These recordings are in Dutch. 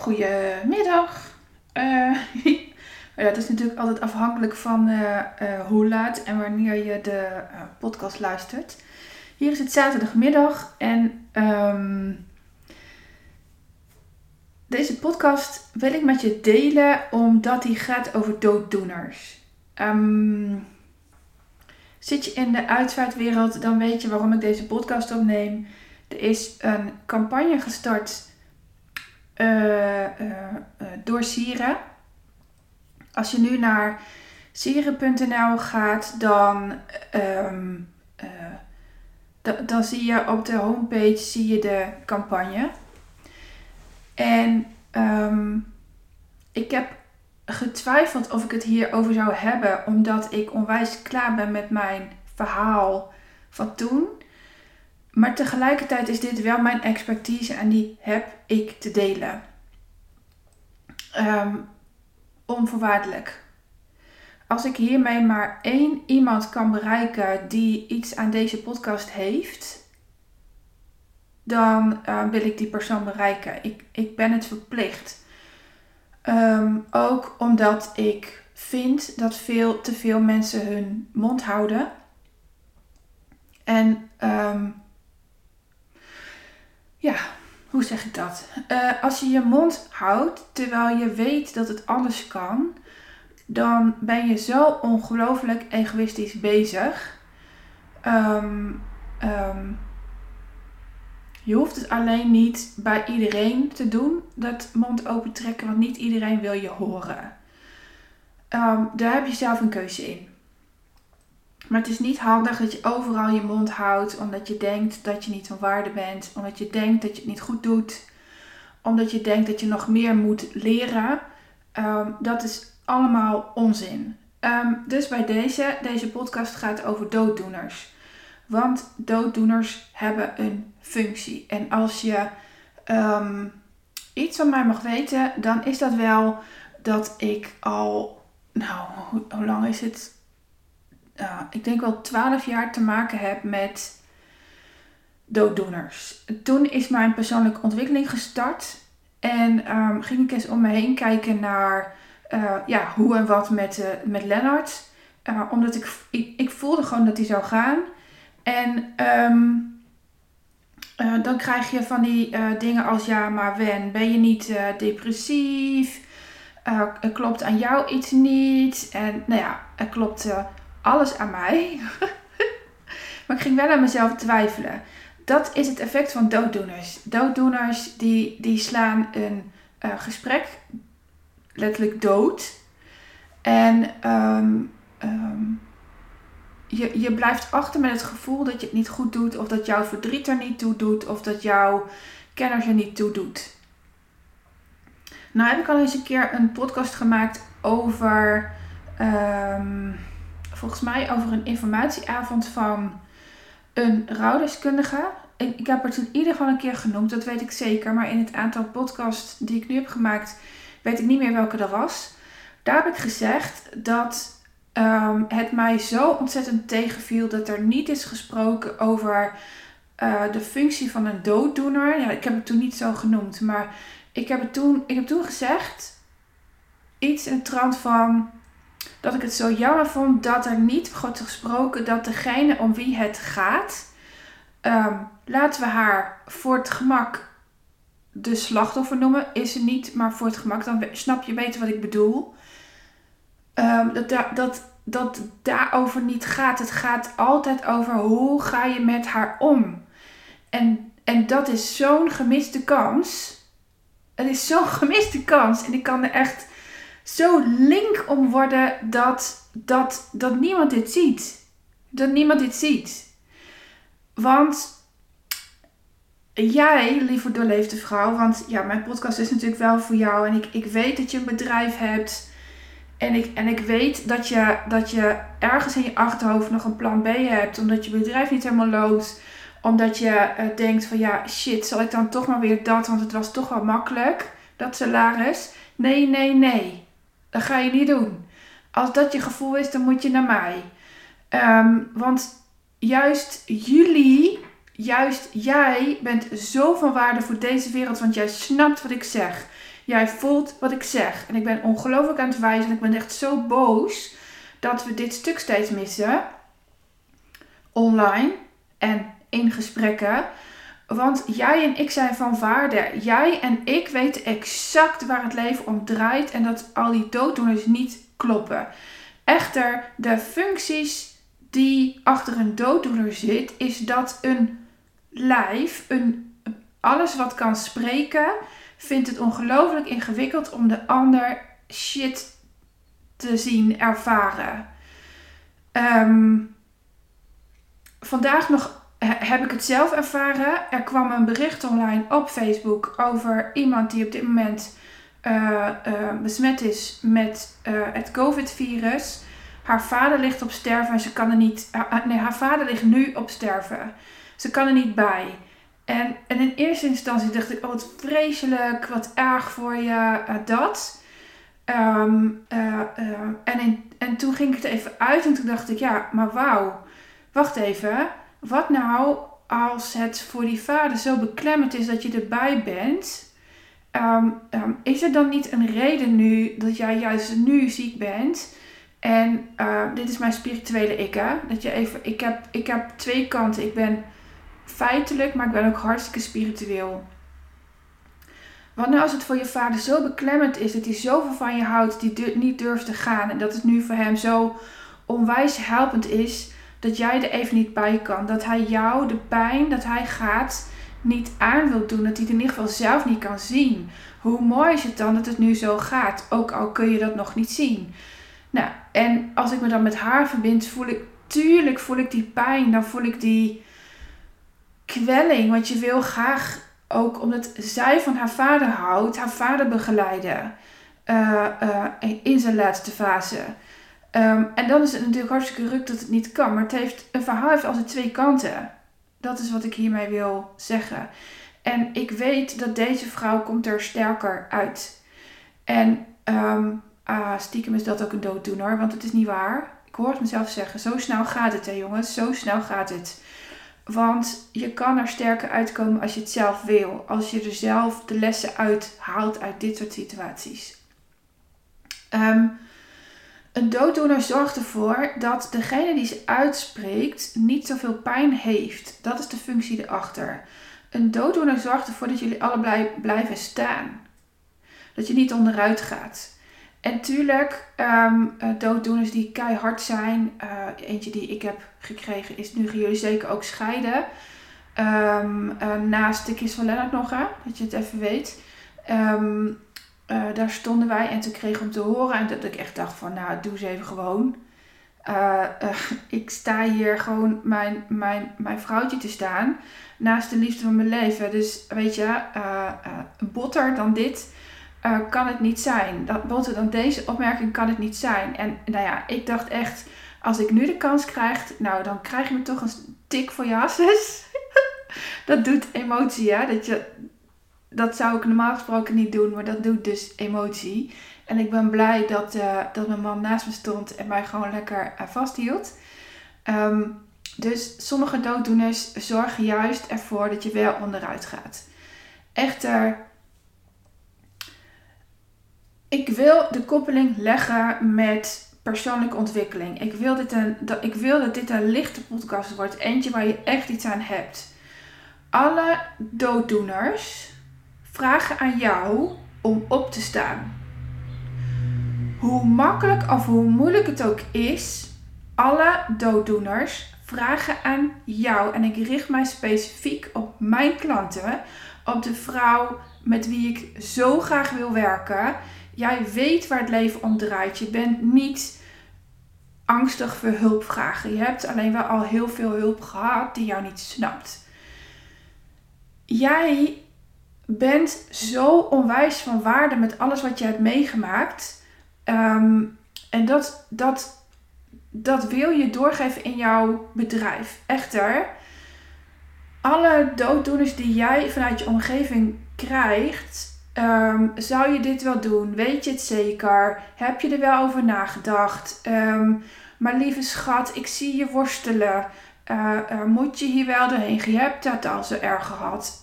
Goedemiddag. Uh, ja, het is natuurlijk altijd afhankelijk van uh, uh, hoe laat en wanneer je de podcast luistert. Hier is het zaterdagmiddag en um, deze podcast wil ik met je delen omdat die gaat over dooddoeners. Um, zit je in de uitvaartwereld, dan weet je waarom ik deze podcast opneem. Er is een campagne gestart uh, door Sieren. Als je nu naar sieren.nl gaat, dan, um, dan zie je op de homepage zie je de campagne. En um, ik heb getwijfeld of ik het hierover zou hebben, omdat ik onwijs klaar ben met mijn verhaal van toen. Maar tegelijkertijd is dit wel mijn expertise en die heb ik te delen. Um, onvoorwaardelijk. Als ik hiermee maar één iemand kan bereiken die iets aan deze podcast heeft, dan uh, wil ik die persoon bereiken. Ik, ik ben het verplicht. Um, ook omdat ik vind dat veel te veel mensen hun mond houden. En um, ja, hoe zeg ik dat? Uh, als je je mond houdt terwijl je weet dat het alles kan, dan ben je zo ongelooflijk egoïstisch bezig. Um, um, je hoeft het alleen niet bij iedereen te doen, dat mond open trekken, want niet iedereen wil je horen. Um, daar heb je zelf een keuze in. Maar het is niet handig dat je overal je mond houdt omdat je denkt dat je niet van waarde bent, omdat je denkt dat je het niet goed doet, omdat je denkt dat je nog meer moet leren. Um, dat is allemaal onzin. Um, dus bij deze, deze podcast gaat over dooddoeners. Want dooddoeners hebben een functie. En als je um, iets van mij mag weten, dan is dat wel dat ik al, nou, hoe lang is het? Uh, ik denk wel 12 jaar te maken heb met dooddoeners. Toen is mijn persoonlijke ontwikkeling gestart. En um, ging ik eens om me heen kijken naar uh, ja, hoe en wat met, uh, met Lennart. omdat ik, ik, voelde gewoon dat hij zou gaan. En um, dan krijg je van die dingen als ja, maar Wen, ben je niet depressief? klopt aan jou iets niet? En nou ja, klopte alles aan mij. maar ik ging wel aan mezelf twijfelen. Dat is het effect van dooddoeners. Dooddoeners die, die slaan een uh, gesprek letterlijk dood. En um, um, je, je blijft achter met het gevoel dat je het niet goed doet. Of dat jouw verdriet er niet toe doet. Of dat jouw kennis er niet toe doet. Nou heb ik al eens een keer een podcast gemaakt over... Um, volgens mij over een informatieavond van een rouwdeskundige. Ik, ik heb het in ieder geval een keer genoemd, dat weet ik zeker. Maar in het aantal podcasts die ik nu heb gemaakt, weet ik niet meer welke er was. Daar heb ik gezegd dat um, het mij zo ontzettend tegenviel dat er niet is gesproken over uh, de functie van een dooddoener. Ja, ik heb het toen niet zo genoemd, maar ik heb, het toen, ik heb toen gezegd iets in de trant van dat ik het zo jammer vond dat er niet wordt gesproken dat degene om wie het gaat, um, laten we haar voor het gemak de slachtoffer noemen. Is ze niet, maar voor het gemak, dan snap je beter wat ik bedoel. Um, dat, dat, dat daarover niet gaat. Het gaat altijd over hoe ga je met haar om. En, en dat is zo'n gemiste kans. Het is zo'n gemiste kans. En ik kan er echt zo link om worden dat, dat, dat niemand dit ziet. Dat niemand dit ziet. Want jij, lieve doorleefde vrouw, want ja, mijn podcast is natuurlijk wel voor jou. En ik, ik weet dat je een bedrijf hebt. En ik, en ik weet dat je, dat je ergens in je achterhoofd nog een plan B hebt. Omdat je bedrijf niet helemaal loopt. Omdat je uh, denkt van ja, shit, zal ik dan toch maar weer dat? Want het was toch wel makkelijk, dat salaris. Nee, nee, nee. Dat ga je niet doen. Als dat je gevoel is, dan moet je naar mij. Um, want juist jullie, juist jij bent zo van waarde voor deze wereld, want jij snapt wat ik zeg. Jij voelt wat ik zeg. En ik ben ongelooflijk aan het wijzen en ik ben echt zo boos dat we dit stuk steeds missen. Online en in gesprekken. Want jij en ik zijn van waarde. Jij en ik weten exact waar het leven om draait en dat al die dooddoeners niet kloppen. Echter, de functies die achter een dooddoener zit, is dat een lijf, een, alles wat kan spreken, vindt het ongelooflijk ingewikkeld om de ander shit te zien ervaren. Ehm, vandaag nog heb ik het zelf ervaren. Er kwam een bericht online op Facebook over iemand die op dit moment uh, besmet is met uh, het COVID-virus. Haar vader ligt op sterven en ze kan er niet. nee, haar vader ligt nu op sterven. Ze kan er niet bij. En, en in eerste instantie dacht ik: Oh, wat vreselijk, wat erg voor je dat. Um, en, en toen ging ik het even uit en toen dacht ik: Ja, maar wauw, wacht even wat nou als het voor die vader zo beklemmend is dat je erbij bent? Ehm, ehm, is er dan niet een reden nu dat jij juist nu ziek bent? En uh, dit is mijn spirituele ik, hè? Dat je even, ik heb, ik heb twee kanten. Ik ben feitelijk, maar ik ben ook hartstikke spiritueel. Wat nou als het voor je vader zo beklemmend is dat hij zoveel van je houdt, die niet durft te gaan en dat het nu voor hem zo onwijs helpend is dat jij er even niet bij kan. Dat hij jou de pijn dat hij gaat niet aan wil doen. Dat hij het in ieder geval zelf niet kan zien. Hoe mooi is het dan dat het nu zo gaat? Ook al kun je dat nog niet zien. Nou, en als ik me dan met haar verbind, voel ik, tuurlijk voel ik die pijn. Dan voel ik die kwelling. Want je wil graag ook, omdat zij van haar vader houdt, haar vader begeleiden. Uh, uh, in zijn laatste fase. Ehm, en dan is het natuurlijk hartstikke ruk dat het niet kan. Maar het heeft, een verhaal heeft altijd twee kanten. Dat is wat ik hiermee wil zeggen. En ik weet dat deze vrouw komt er sterker uit. En um, stiekem is dat ook een dooddoener, want het is niet waar. Ik hoor het mezelf zeggen. Zo snel gaat het hè jongens. Zo snel gaat het. Want je kan er sterker uitkomen als je het zelf wil. Als je er zelf de lessen uit haalt uit dit soort situaties. Um, een dooddoener zorgt ervoor dat degene die ze uitspreekt niet zoveel pijn heeft. Dat is de functie erachter. Een dooddoener zorgt ervoor dat jullie allebei blijven staan. Dat je niet onderuit gaat. En tuurlijk, um, dooddoeners die keihard zijn. Uh, eentje die ik heb gekregen is, nu gaan jullie zeker ook scheiden. Um, uh, naast de kist van Lennart nog, hè, dat je het even weet. Um, uh, daar stonden wij en toen kreeg hem te horen en dat ik echt dacht van nou doe eens even gewoon. Uh, uh, ik sta hier gewoon mijn, mijn, mijn vrouwtje te staan naast de liefde van mijn leven. Dus weet je, botter dan dit kan het niet zijn. Dat, botter dan deze opmerking kan het niet zijn. En nou ja, ik dacht echt, als ik nu de kans krijg, nou dan krijg je me toch een tik voor je asses. dat doet emotie, hè? Dat je, dat zou ik normaal gesproken niet doen, maar dat doet dus emotie. En ik ben blij dat, uh, dat mijn man naast me stond en mij gewoon lekker uh, vasthield. Um, dus sommige dooddoeners zorgen juist ervoor dat je wel onderuit gaat. Echter, ik wil de koppeling leggen met persoonlijke ontwikkeling. Ik wil, dit een, dat, ik wil dat dit een lichte podcast wordt. Eentje waar je echt iets aan hebt. Alle dooddoeners vragen aan jou om op te staan. Hoe makkelijk of hoe moeilijk het ook is, alle dooddoeners vragen aan jou. En ik richt mij specifiek op mijn klanten, op de vrouw met wie ik zo graag wil werken. Jij weet waar het leven om draait. Je bent niet angstig voor hulp vragen. Je hebt alleen wel al heel veel hulp gehad die jou niet snapt. Jij bent zo onwijs van waarde met alles wat je hebt meegemaakt. Ehm, en dat, dat, dat wil je doorgeven in jouw bedrijf. Echter, alle dooddoeners die jij vanuit je omgeving krijgt, ehm, zou je dit wel doen? Weet je het zeker? Heb je er wel over nagedacht? Um, maar lieve schat, ik zie je worstelen. moet je hier wel doorheen? Je hebt dat al zo erg gehad.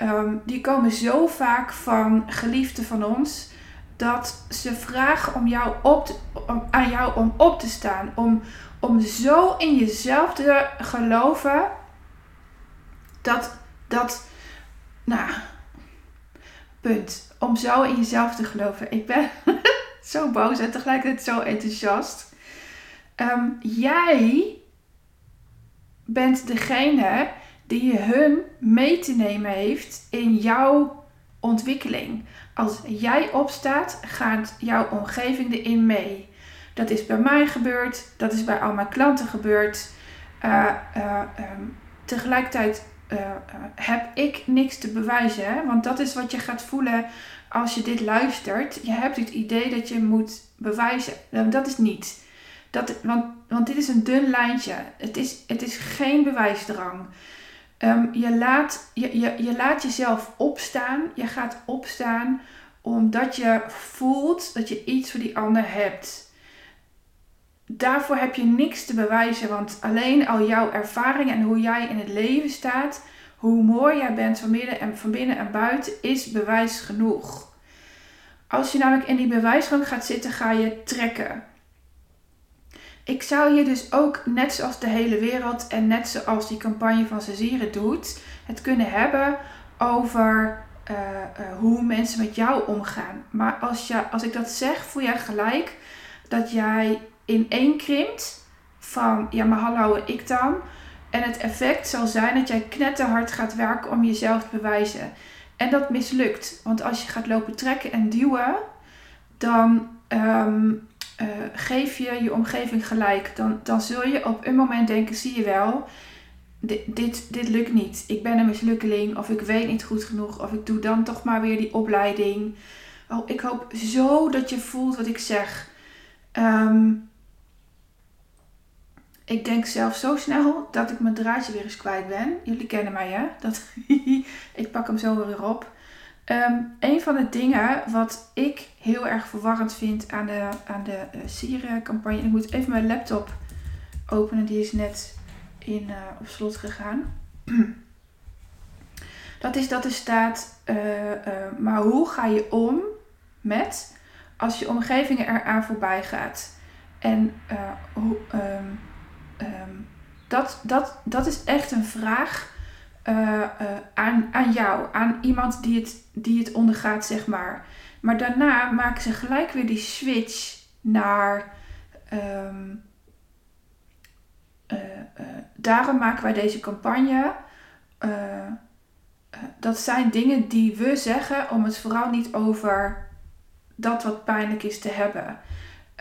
Ehm, die komen zo vaak van geliefden van ons dat ze vragen om jou op om, aan jou om op te staan. Om, om zo in jezelf te geloven dat, dat, nou, punt. Om zo in jezelf te geloven. Ik ben zo boos en tegelijkertijd zo enthousiast. Ehm, jij bent degene die hun mee te nemen heeft in jouw ontwikkeling. Als jij opstaat, gaat jouw omgeving erin mee. Dat is bij mij gebeurd, dat is bij al mijn klanten gebeurd. Uh, uh, um, tegelijkertijd uh, heb ik niks te bewijzen, hè? want dat is wat je gaat voelen als je dit luistert. Je hebt het idee dat je moet bewijzen. Nou, dat is niet. Dat, want, want dit is een dun lijntje. Het is, het is geen bewijsdrang. Um, je, laat, je, je, je laat jezelf opstaan. Je gaat opstaan omdat je voelt dat je iets voor die ander hebt. Daarvoor heb je niks te bewijzen, want alleen al jouw ervaring en hoe jij in het leven staat, hoe mooi jij bent van binnen en, van binnen en buiten, is bewijs genoeg. Als je namelijk in die bewijsgang gaat zitten, ga je trekken. Ik zou hier dus ook, net zoals de hele wereld en net zoals die campagne van Cezire doet, het kunnen hebben over uh, uh, hoe mensen met jou omgaan. Maar als, je, als ik dat zeg, voel jij gelijk dat jij in één krimpt van, ja maar hallo, ik dan. En het effect zal zijn dat jij knetterhard gaat werken om jezelf te bewijzen. En dat mislukt. Want als je gaat lopen trekken en duwen, dan um, uh, geef je je omgeving gelijk. Dan, dan zul je op een moment denken, zie je wel, dit, dit, dit lukt niet. Ik ben een mislukkeling of ik weet niet goed genoeg of ik doe dan toch maar weer die opleiding. Oh, ik hoop zo dat je voelt wat ik zeg. Um, ik denk zelf zo snel dat ik mijn draadje weer eens kwijt ben. Jullie kennen mij hè? Dat, ik pak hem zo weer op. Um, een van de dingen wat ik heel erg verwarrend vind aan de, aan de uh, Sieren-campagne. Ik moet even mijn laptop openen, die is net in, uh, op slot gegaan. dat is dat er staat, uh, maar hoe ga je om met als je omgeving eraan voorbij gaat? En hoe, um, um, dat, dat, dat is echt een vraag uh, uh, aan, aan jou, aan iemand die het, die het ondergaat, zeg maar. Maar daarna maken ze gelijk weer die switch naar. Um, uh, daarom maken wij deze campagne. dat zijn dingen die we zeggen om het vooral niet over dat wat pijnlijk is te hebben.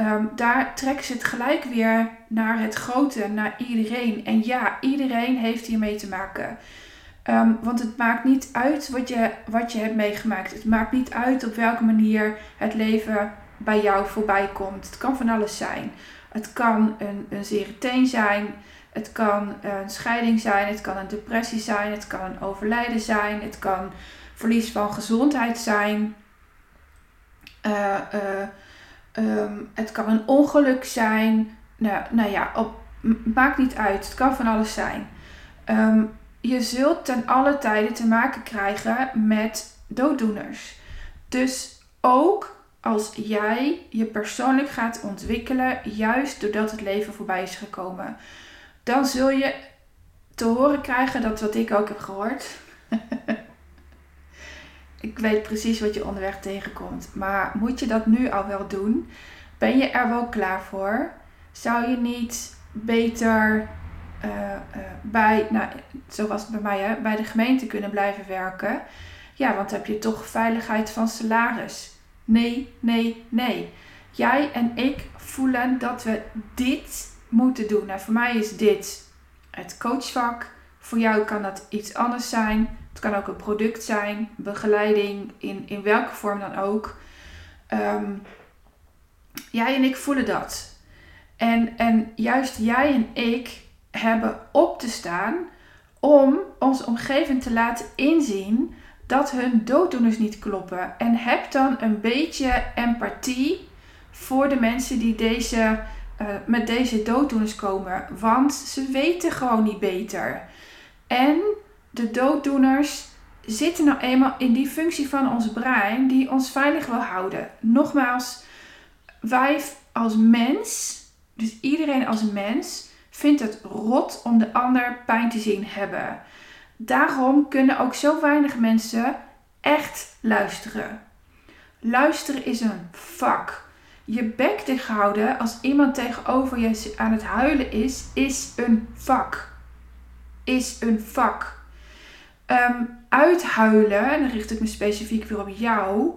Um, daar trekken ze het gelijk weer naar het grote, naar iedereen. En ja, iedereen heeft hiermee te maken. Um, want het maakt niet uit wat je, wat je hebt meegemaakt. Het maakt niet uit op welke manier het leven bij jou voorbij komt. Het kan van alles zijn. Het kan een, een zere teen zijn. Het kan een scheiding zijn. Het kan een depressie zijn. Het kan een overlijden zijn. Het kan verlies van gezondheid zijn. Uh, uh, um, het kan een ongeluk zijn. Nou, nou ja, maakt niet uit. Het kan van alles zijn. Um, je zult ten alle tijden te maken krijgen met dooddoeners. Dus ook als jij je persoonlijk gaat ontwikkelen, juist doordat het leven voorbij is gekomen, dan zul je te horen krijgen dat wat ik ook heb gehoord. ik weet precies wat je onderweg tegenkomt. Maar moet je dat nu al wel doen? Ben je er wel klaar voor? Zou je niet beter uh, bij, nou, zoals bij mij, hè, bij de gemeente kunnen blijven werken. Ja, want heb je toch veiligheid van salaris. Nee, nee, nee. Jij en ik voelen dat we dit moeten doen. Nou, voor mij is dit het coachvak. Voor jou kan dat iets anders zijn. Het kan ook een product zijn, begeleiding, in, in welke vorm dan ook. Um, jij en ik voelen dat. En, en juist jij en ik hebben op te staan om onze omgeving te laten inzien dat hun dooddoeners niet kloppen. En heb dan een beetje empathie voor de mensen die deze uh, met deze dooddoeners komen. Want ze weten gewoon niet beter. En de dooddoeners zitten nou eenmaal in die functie van ons brein die ons veilig wil houden. Nogmaals, wij als mens, dus iedereen als mens, vindt het rot om de ander pijn te zien hebben. Daarom kunnen ook zo weinig mensen echt luisteren. Luisteren is een vak. Je bek dicht houden als iemand tegenover je aan het huilen is, is een vak. Is een vak. Um, uithuilen, en dan richt ik me specifiek weer op jou,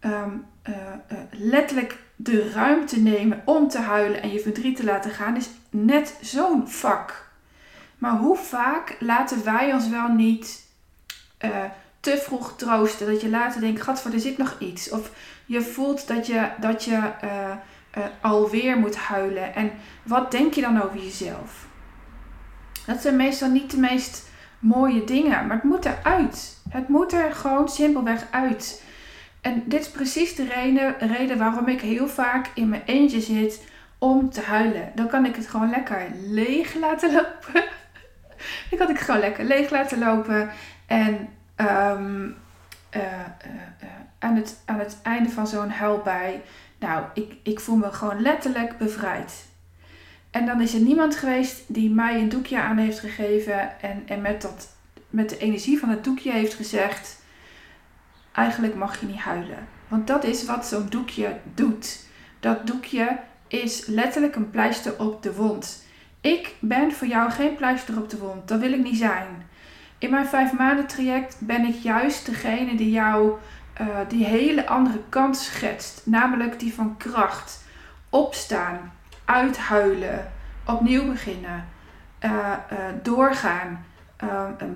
ehm, eh, eh, letterlijk de ruimte nemen om te huilen en je verdriet te laten gaan, is net zo'n vak. Maar hoe vaak laten wij ons wel niet uh, te vroeg troosten. Dat je later denkt, gadver, er zit nog iets. Of je voelt dat je, dat je uh, uh, alweer moet huilen. En wat denk je dan over jezelf? Dat zijn meestal niet de meest mooie dingen. Maar het moet eruit. Het moet er gewoon simpelweg uit. En dit is precies de reden, reden waarom ik heel vaak in mijn eentje zit om te huilen. Dan kan ik het gewoon lekker leeg laten lopen. Dan kan ik het gewoon lekker leeg laten lopen. En um, uh, uh, aan, het, aan het einde van zo'n huilbij, nou, ik, ik voel me gewoon letterlijk bevrijd. En dan is er niemand geweest die mij een doekje aan heeft gegeven en, en met, dat, met de energie van het doekje heeft gezegd: eigenlijk mag je niet huilen. Want dat is wat zo'n doekje doet. Dat doekje is letterlijk een pleister op de wond. Ik ben voor jou geen pleister op de wond. Dat wil ik niet zijn. In mijn vijf maanden traject ben ik juist degene die jou uh, die hele andere kant schetst. Namelijk die van kracht. Opstaan, uithuilen, opnieuw beginnen, uh, uh, doorgaan.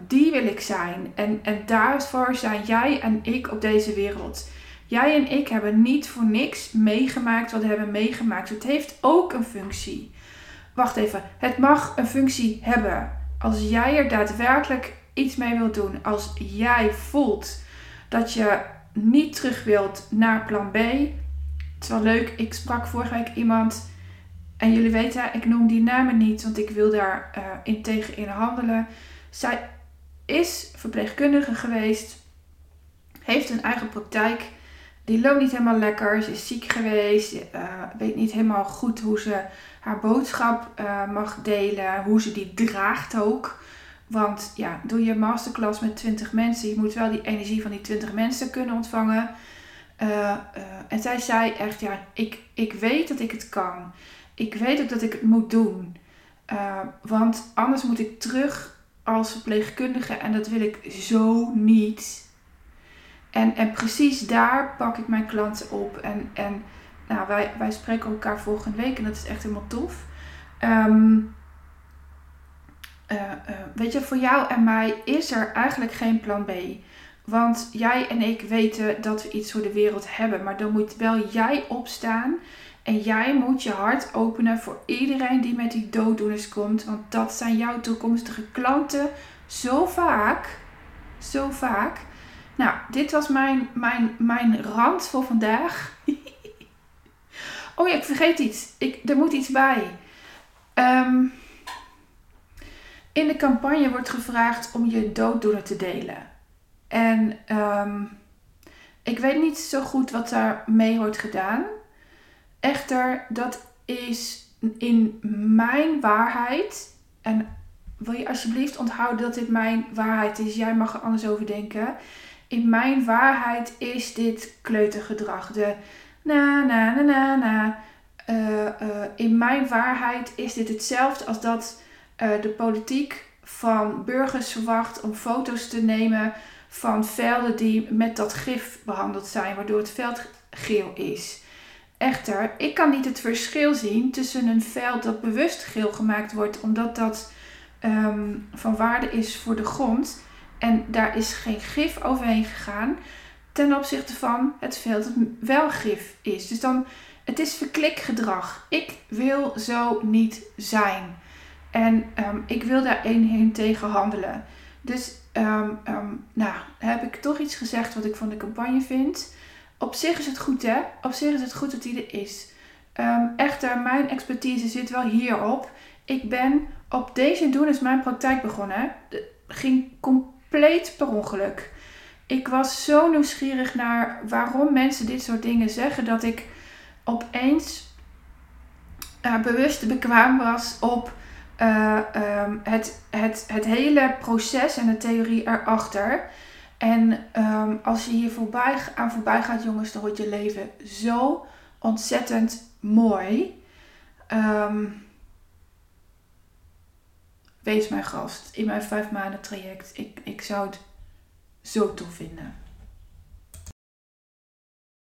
Die wil ik zijn. En, en daarvoor zijn jij en ik op deze wereld. Jij en ik hebben niet voor niks meegemaakt wat we hebben meegemaakt. Het heeft ook een functie. Wacht even, het mag een functie hebben. Als jij er daadwerkelijk iets mee wilt doen, als jij voelt dat je niet terug wilt naar plan B. Het is wel leuk, ik sprak vorige week iemand en jullie weten, ik noem die namen niet, want ik wil daar uh, in tegen in handelen. Zij is verpleegkundige geweest, heeft een eigen praktijk. Die loopt niet helemaal lekker. Ze is ziek geweest. Uh, weet niet helemaal goed hoe ze haar boodschap uh, mag delen. Hoe ze die draagt ook. Want ja, doe je masterclass met 20 mensen. Je moet wel die energie van die 20 mensen kunnen ontvangen. Uh, en zij zei echt, ja, ik, ik weet dat ik het kan. Ik weet ook dat ik het moet doen. Want anders moet ik terug als verpleegkundige en dat wil ik zo niet. En, en precies daar pak ik mijn klanten op. En, en nou, wij, wij spreken elkaar volgende week en dat is echt helemaal tof. Um, uh, uh, weet je, voor jou en mij is er eigenlijk geen plan B. Want jij en ik weten dat we iets voor de wereld hebben. Maar dan moet wel jij opstaan. En jij moet je hart openen voor iedereen die met die dooddoeners komt. Want dat zijn jouw toekomstige klanten. Zo vaak. Zo vaak. Nou, dit was mijn, mijn, mijn rand voor vandaag. oh ja, ik vergeet iets. Ik, er moet iets bij. Um, in de campagne wordt gevraagd om je dooddoener te delen. En um, ik weet niet zo goed wat daar mee wordt gedaan. Echter, dat is in mijn waarheid. En wil je alsjeblieft onthouden dat dit mijn waarheid is? Jij mag er anders over denken. In mijn waarheid is dit kleutergedrag. De na na na na na. Uh, uh, in mijn waarheid is dit hetzelfde als dat uh, de politiek van burgers verwacht om foto's te nemen van velden die met dat gif behandeld zijn, waardoor het veld geel is. Echter, ik kan niet het verschil zien tussen een veld dat bewust geel gemaakt wordt, omdat dat um, van waarde is voor de grond en daar is geen gif overheen gegaan, ten opzichte van het veld dat wel gif is. Dus dan, het is verklikgedrag. Ik wil zo niet zijn. En um, ik wil daar heen tegen handelen. Dus um, nou, heb ik toch iets gezegd wat ik van de campagne vind. Op zich is het goed, hè? Op zich is het goed dat die er is. Um, echter, mijn expertise zit wel hierop. Ik ben op deze doen is mijn praktijk begonnen. Het ging compleet per ongeluk. Ik was zo nieuwsgierig naar waarom mensen dit soort dingen zeggen dat ik opeens uh, bewust bekwaam was op uh, um, het, het, het hele proces en de theorie erachter. En um, als je hier voorbij, aan voorbij gaat, jongens, dan wordt je leven zo ontzettend mooi. Um, wees mijn gast in mijn vijf maanden traject. Ik, ik zou het zo tof vinden.